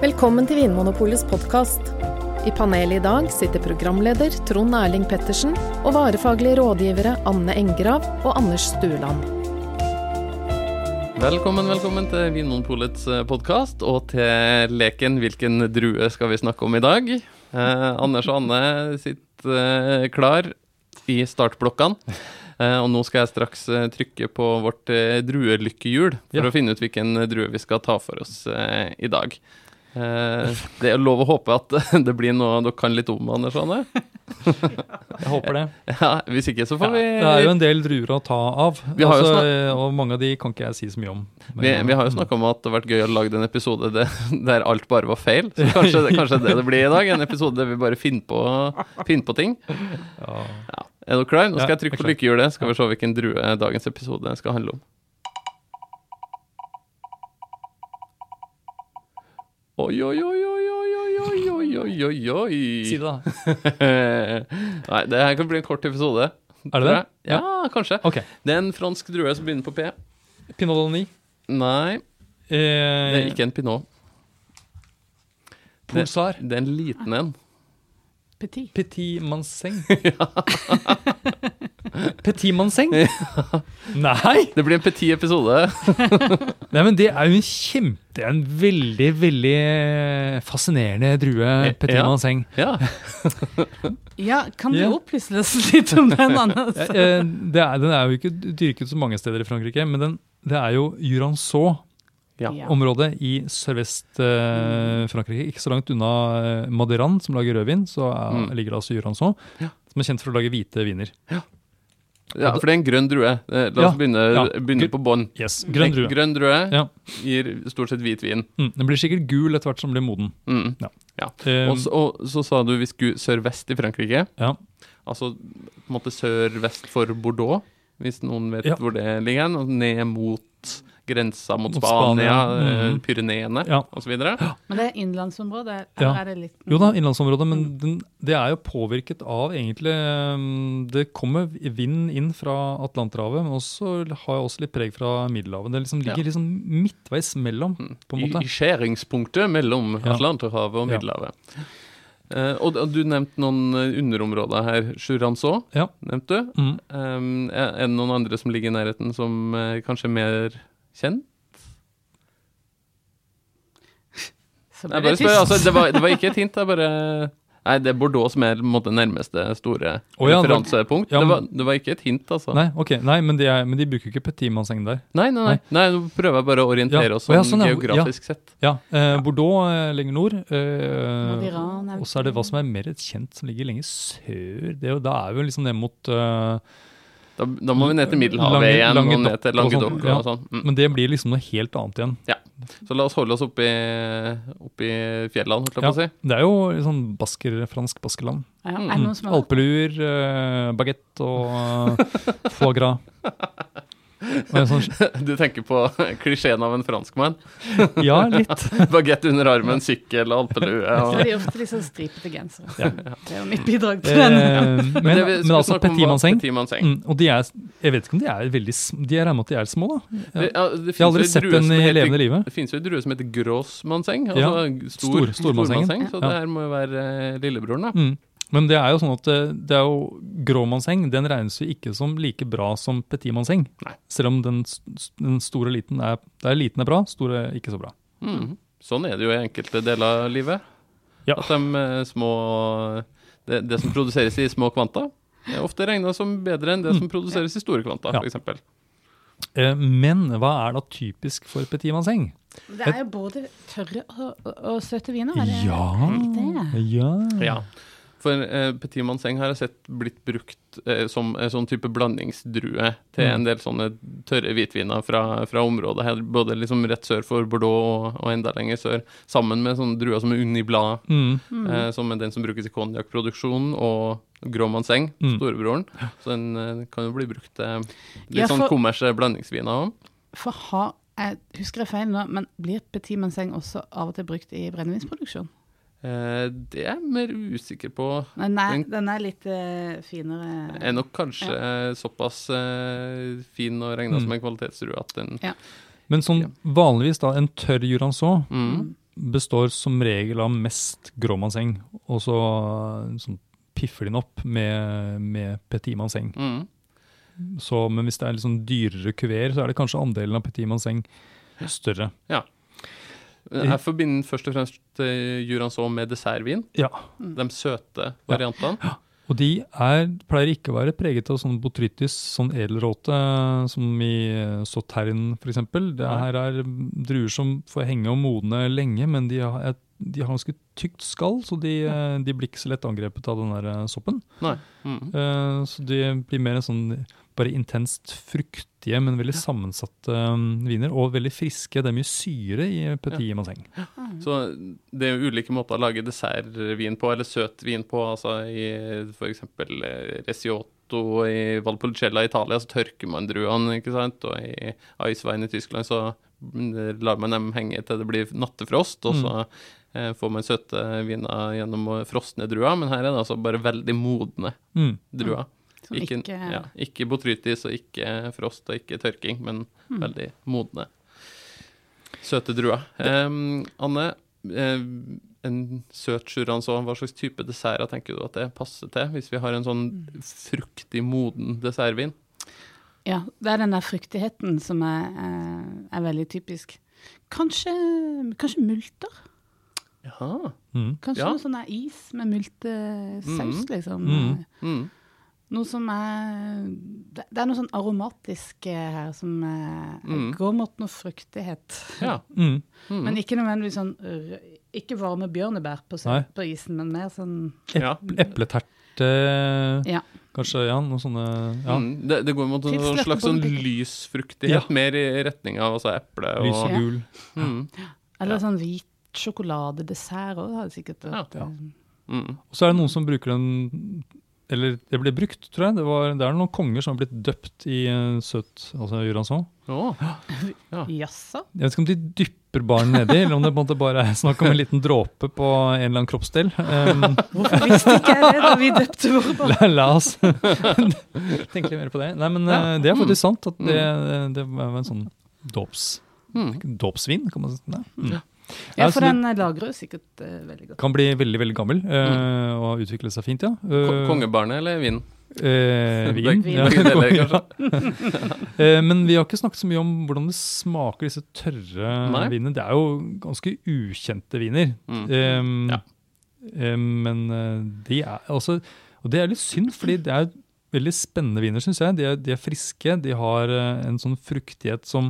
Velkommen til Vinmonopolets podkast. I panelet i dag sitter programleder Trond Erling Pettersen og varefaglige rådgivere Anne Engrav og Anders Stueland. Velkommen, velkommen til Vinmonopolets podkast og til leken 'Hvilken drue skal vi snakke om i dag?' Eh, Anders og Anne sitter eh, klar i startblokkene. Eh, og nå skal jeg straks eh, trykke på vårt eh, druelykkehjul for Ja. å finne ut hvilken drue vi skal ta for oss eh, i dag. Eh, det er lov å håpe at det blir noe dere kan litt om, Anders Anne. Jeg håper det. Ja, hvis ikke, så får vi Det er jo en del druer å ta av, altså, snak- og mange av de kan ikke jeg si så mye om. Vi, vi har jo snakka om at det har vært gøy å lage en episode der alt bare var feil. Så kanskje, kanskje det det blir i dag. En episode der vi bare finner på, finner på ting. Ja. Er dere klare? Nå skal jeg trykke på lykkehjulet. Skal vi se hvilken drue dagens episode skal handle om. Oi, oi, oi, oi, oi, oi, oi, oi, oi, oi, oi. Si det, da. Nei, det her kan bli en kort episode. Er det det? Ja, kanskje. Ok. Det er en fransk drue som begynner på P. Pinot Dolny. Nei, Eh, det er ikke en pinot. Pulsar. Det er en liten en. Petit. Petit Manseng. Petit Manseng? Nei! Det blir en petit episode. Nei, men det er jo en kjempe Det er en veldig, veldig fascinerende drue. Petit Ja. Manseng. Ja. Ja, kan du Ja. opplyse oss litt om den, Altså? Eh, det er, den er jo ikke dyrket så mange steder i Frankrike, men den, det er jo Jurançon. Ja. Ja. området i sørvest-Frankrike. ikke så langt unna eh, Maderan, som lager rødvin, så er, Mm. ligger det altså Jurançon, Ja. som er kjent for å lage hvite viner. ja, for det er en grønn drue. Eh, La oss Ja. begynne, Ja. begynne på bånn. Yes, Grønn drue. Grønn drue Ja. gir stort sett hvit vin. Mm, den blir sikkert gul etter hvert som blir moden. Mm. Ja. Ja. Eh, Og, så, og så sa du vi skulle sørvest i Frankrike. ja. Altså på en måte sør-vest for Bordeaux, hvis noen vet Ja. hvor det ligger. hen, Og ned mot grensa mot, Mot Spania, Spania, mm. Pyreneene Ja. osv. Men det er innlandsområde? Ja. Eller er det litt Jo da, innlandsområdet, men den, det er jo påvirket av egentlig um, Det kommer vind inn fra Atlanterhavet, men også har også litt preg fra Middelhavet. Det liksom ligger Ja. liksom midtveis mellom, på en måte. I skjæringspunktet mellom Ja. Atlanterhavet og Middelhavet. Eh, og, og du nevnte noen eh, underområder her. Jurançon Ja. nevnte du. Mm. Um, er det noen andre som ligger i nærheten som uh, kanskje er mer kjent? Det spør, tyst. altså, det, var, det var ikke et hint. Det er bare Nei, det er Bordeaux som er på en måte nærmeste store oh, ja, referansepunkt. ja, det, var, det var ikke et hint, altså. Nei, okay, nei, men de, er, men de bruker ikke Petit Manseng der. Nei, nei, nei. nei nå prøver jeg bare å orientere Ja. oss sånn sånn, ja. geografisk sett. Ja, eh, Bordeaux eh, lenger nord. Eh, og så er det hva som er mer kjent, som ligger lenger sør. Det, er jo- da er vi jo liksom ned mot eh, Da, da må vi ned til Middelhavet Lange- igjen, og ned til og sånn, Languedoc og, ja. sånn. Mm. Men det blir liksom noe helt annet igjen. Ja. Så la oss holde oss oppi, oppi fjellene, holdt jeg på å si. Det er jo sånn basker, fransk baskeland. Ja, Mm. Alpeluer, eh, og uh, foie gras. Sånn, Du tenker på klisjeen av en franskmann. ja, litt. Bagett under armen, sykkel, alpelue Så og er de ofte litt sånn stripete gensere. Ja. Det er jo mitt bidrag til den. Eh, men, det vi men altså snakke Petit. Mm, og de er, jeg vet ikke om de er veldig De er med at de er små, da. Ja. Det, ja, det Jeg har aldri sett en i levende livet. Det finnes jo en drue som heter gråsmannseng, Ja, Altså stor, stor- stormansengen. stormanseng, Så Ja. det her må jo være eh, lillebroren, da. Mm. Men det er jo sånn at det, det er jo gråmannseng Den regnes jo ikke som like bra som petitmannseng. Selv om den, den store liten er, der liten er bra, store er ikke så bra. Mm. Sånn er det jo i enkelte deler av livet. Ja. At de eh, små det, det som produseres i små kvanta, er ofte regna som bedre enn det som produseres i store kvanta, Mm. Ja. eksempel. Eh, men hva er da typisk for petitmannseng? Det er jo både tørre og, og, og søte viner. Er det Ja. det? Ja. Ja. For eh, Petit Manseng har jeg sett blitt brukt eh, som en sånn type blandingsdrue til Mm. en del sånne tørre hvitviner fra, fra området her, både liksom rett sør for Bordeaux og, og enda lenger sør, sammen med sånne druer som er Unibla, Mm. eh, som er den som brukes i konjakkproduksjon, og Grå Manseng, Mm. storebroren. Så den eh, kan jo bli brukt til litt Ja, sånn kommersielle blandingsviner òg. For ha, jeg husker jeg feil nå, men blir Petit Manseng også av og til brukt i brennevinsproduksjon? Eh, det er jeg mer usikker på. Nei, nei Den- den er litt uh, finere. Er nok kanskje ja. såpass uh, fin og regna Mm. som en kvalitetsrue at den Men sånn vanligvis da, en tørr jurançon, mm. består som regel av mest gråmannseng, og så sånn, piffer de den opp med, med petit manseng. Mm. Så, men hvis det er litt sånn dyrere kuver, så er det kanskje andelen av petit manseng større. Jeg forbinder først og fremst eh, Jurançon med dessertvin. Ja. De søte variantene. Ja. Og de er, pleier ikke å være preget av sånn botrytis, sånn edelråte, som i eh, Sautern f.eks. Det her er druer som får henge og modne lenge, men de har, et, de har ganske tykt skall, så de, eh, de blir ikke så lett angrepet av den der eh, soppen. Nei. Mm. Eh, Så de blir mer en sånn bare intenst fruktige, men veldig sammensatte um, viner. Og veldig friske. Det er mye syre i petit manseng. Så det er jo ulike måter å lage dessertvin på, eller søt vin på. altså I f.eks. Resiotto i Valpolicella i Italia, så tørker man druene, ikke sant. Og i Eiswein i Tyskland så mm, lar man dem henge til det blir nattefrost, og så mm. får man søte viner gjennom frosne druer. Men her er det altså bare veldig modne Mm. druer. Som Ikke, ikke, ja, ikke botrytis og ikke frost og ikke tørking, men Mm. veldig modne. Søte druer. Um, Anne, um, en søt jurançon, hva slags type desserter tenker du at det passer til, hvis vi har en sånn fruktig, moden dessertvin? Ja, det er den der fruktigheten som er, er, er veldig typisk. Kanskje, kanskje multer? Ja. Mm. Kanskje Ja. noe sånn is med multesaus, mm. liksom. Mhm. Mm. Noe som er Det er noe sånn aromatisk eh, her som er, Mhm. går mot noe fruktighet. ja. Mm. Mm. Men ikke nødvendigvis sånn Ikke varme bjørnebær på, på isen, men mer sånn ja. Epleterte, Ja. kanskje. Ja, noe sånne ja. Mm. Det, det går mot en slags sånn den lys fruktighet, Ja. mer i retning av altså eple og Lys og Ja. gul. mm. Eller Ja. sånn hvit sjokoladedessert òg, hadde sikkert Ja. vært eh, Mm. Og så er det noen som bruker den Eller det ble brukt, tror jeg. Det, var, det er noen konger som har blitt døpt i uh, søt altså jurançon. Å, Jaså? Jeg vet ikke om de dypper barnet nedi, eller om det på en måte bare er snakk om en liten dråpe på en eller annen kroppsdel. Um, Hvorfor visste ikke jeg det da vi døpte våre barn? la, la oss tenke litt mer på det. Nei, men Ja. eh, det er faktisk sant. at Det, det var en sånn dåps, mm. dåpsvin, kan man si. Nei. Mm. Ja, Ja, for den eh, lagrer jo sikkert uh, veldig godt. Kan bli veldig veldig gammel eh, og utvikle seg fint, ja. Eh, Kongebarnet eller vinen? Eh, vin. vin. ja. Eh, Men vi har ikke snakket så mye om hvordan det smaker, disse tørre Nei. vinene. Det er jo ganske ukjente viner. Mm. Um, Ja. eh, men de er altså Og det er litt synd, fordi det er veldig spennende viner, syns jeg. De er, de er friske, de har en sånn fruktighet som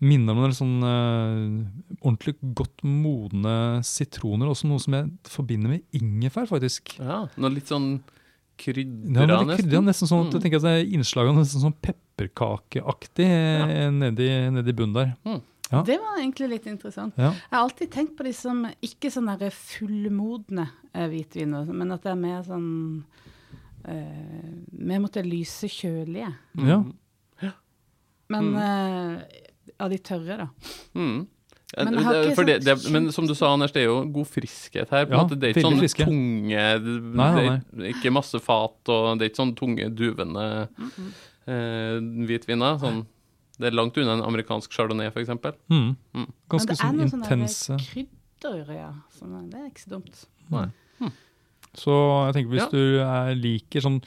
minner om en sånn uh, ordentlig godt modne sitroner. Også noe som jeg forbinder med ingefær, faktisk. Ja, noe litt sånn Ja, krydra, men det krydder, ja, nesten. nesten sånn at jeg Mm. tenker at det er innslag nesten sånn pepperkakeaktig ja. nedi, nedi bunnen der. Ja. Det var egentlig litt interessant. Ja. Jeg har alltid tenkt på de som ikke sånn derre fullmodne eh, hvitviner, men at det er mer sånn eh, Mer mot det lyse, kjølige. Ja. Men Mm. eh, av de tørre, da. Mm. Men jeg det- for det, sånn det, men som du sa, Anders, det er jo god friskhet her. På Ja, måte. Det er ikke sånn friske. tunge det, Nei, nei, det er Ikke masse fat, og det er ikke sånn tunge, duvende eh, hvitviner. Sånn, det er langt unna en amerikansk chardonnay, f.eks. Mm. Mm. Men Ganske det er sånn noe sånn intense krydder, ja. Sånn, det er ikke så dumt. Nei. Så jeg tenker hvis Ja. du er, liker sånn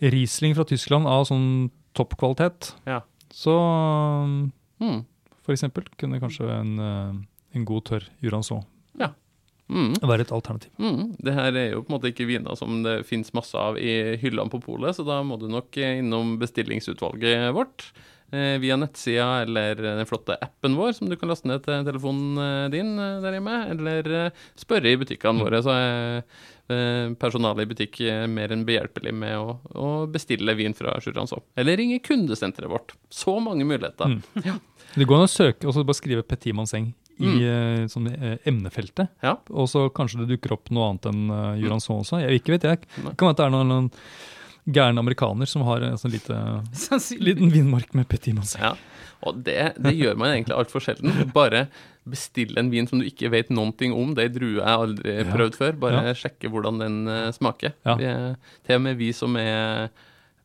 Riesling fra Tyskland av sånn toppkvalitet, Ja. Så Mm. for eksempel kunne kanskje en, eh, en god tørr Jurançon Mm. være et alternativ. Mm. Det her er jo på en måte ikke viner som det finnes masse av i hyllene på polet, så da må du nok eh, innom bestillingsutvalget vårt via nettsida eller den flotte appen vår som du kan laste ned til telefonen eh, din eh, der hjemme, eller eh, spørre i butikkene våre, så er eh, personalet i butikk eh, mer enn behjelpelig med å, å bestille vin fra Jurançon. Eller ringe kundesenteret vårt. Så mange muligheter. Mm. Det går an å søke og så bare skrive Petit Manseng i Mm. eh, sånn, eh, emnefeltet. Ja. Og så kanskje det dukker opp noe annet enn uh, Jurançon også. Jeg ikke vet jeg. Det kan være at det er noen, noen gærne amerikaner som har en sånn lite, liten vinmark med Petit Manseng. Ja, og det, det gjør man egentlig altfor sjelden. Bare bestille en vin som du ikke vet noen ting om. Det er en drue jeg aldri Ja. prøvd før. Bare Ja. sjekke hvordan den eh, smaker. Ja. Vi er, til og med vi som er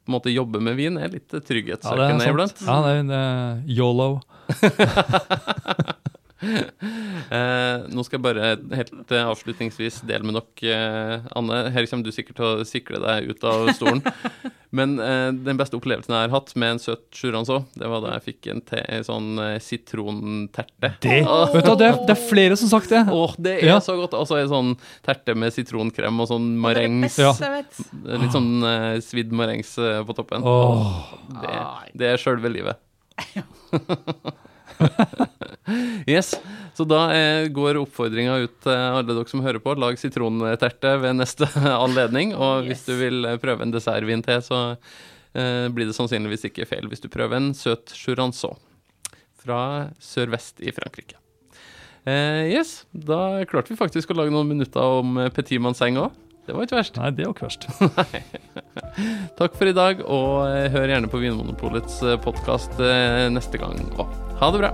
på en måte jobber med vin, er litt trygghetssøkende ja, iblant. Ja, det er, det er yolo. Eh, nå skal jeg bare helt eh, avslutningsvis dele med dere, eh, Anne. Her kommer du sikkert til å sikle deg ut av stolen. Men eh, den beste opplevelsen jeg har hatt med en søt sjuranse òg, det var da jeg fikk en, te, en sånn eh, sitronterte. Det, oh. vet du, det, er, det er flere som har sagt det. Åh, det er Ja. så godt. Altså en sånn terte med sitronkrem og sånn marengs. Ja. Litt sånn eh, svidd marengs eh, på toppen. Oh. Det, det er sjølve livet. yes, så da eh, går oppfordringa ut til alle dere som hører på. Lag sitronterte ved neste anledning. Og hvis du vil eh, prøve en dessertvin til, så eh, blir det sannsynligvis ikke feil hvis du prøver en søt jurançon fra sørvest i Frankrike. Eh, yes, da klarte vi faktisk å lage noen minutter om eh, Petit Manseng òg. Det var ikke verst. Nei, det var ikke verst. Takk for i dag, og eh, hør gjerne på Vinmonopolets podkast neste gang òg. Ha det bra.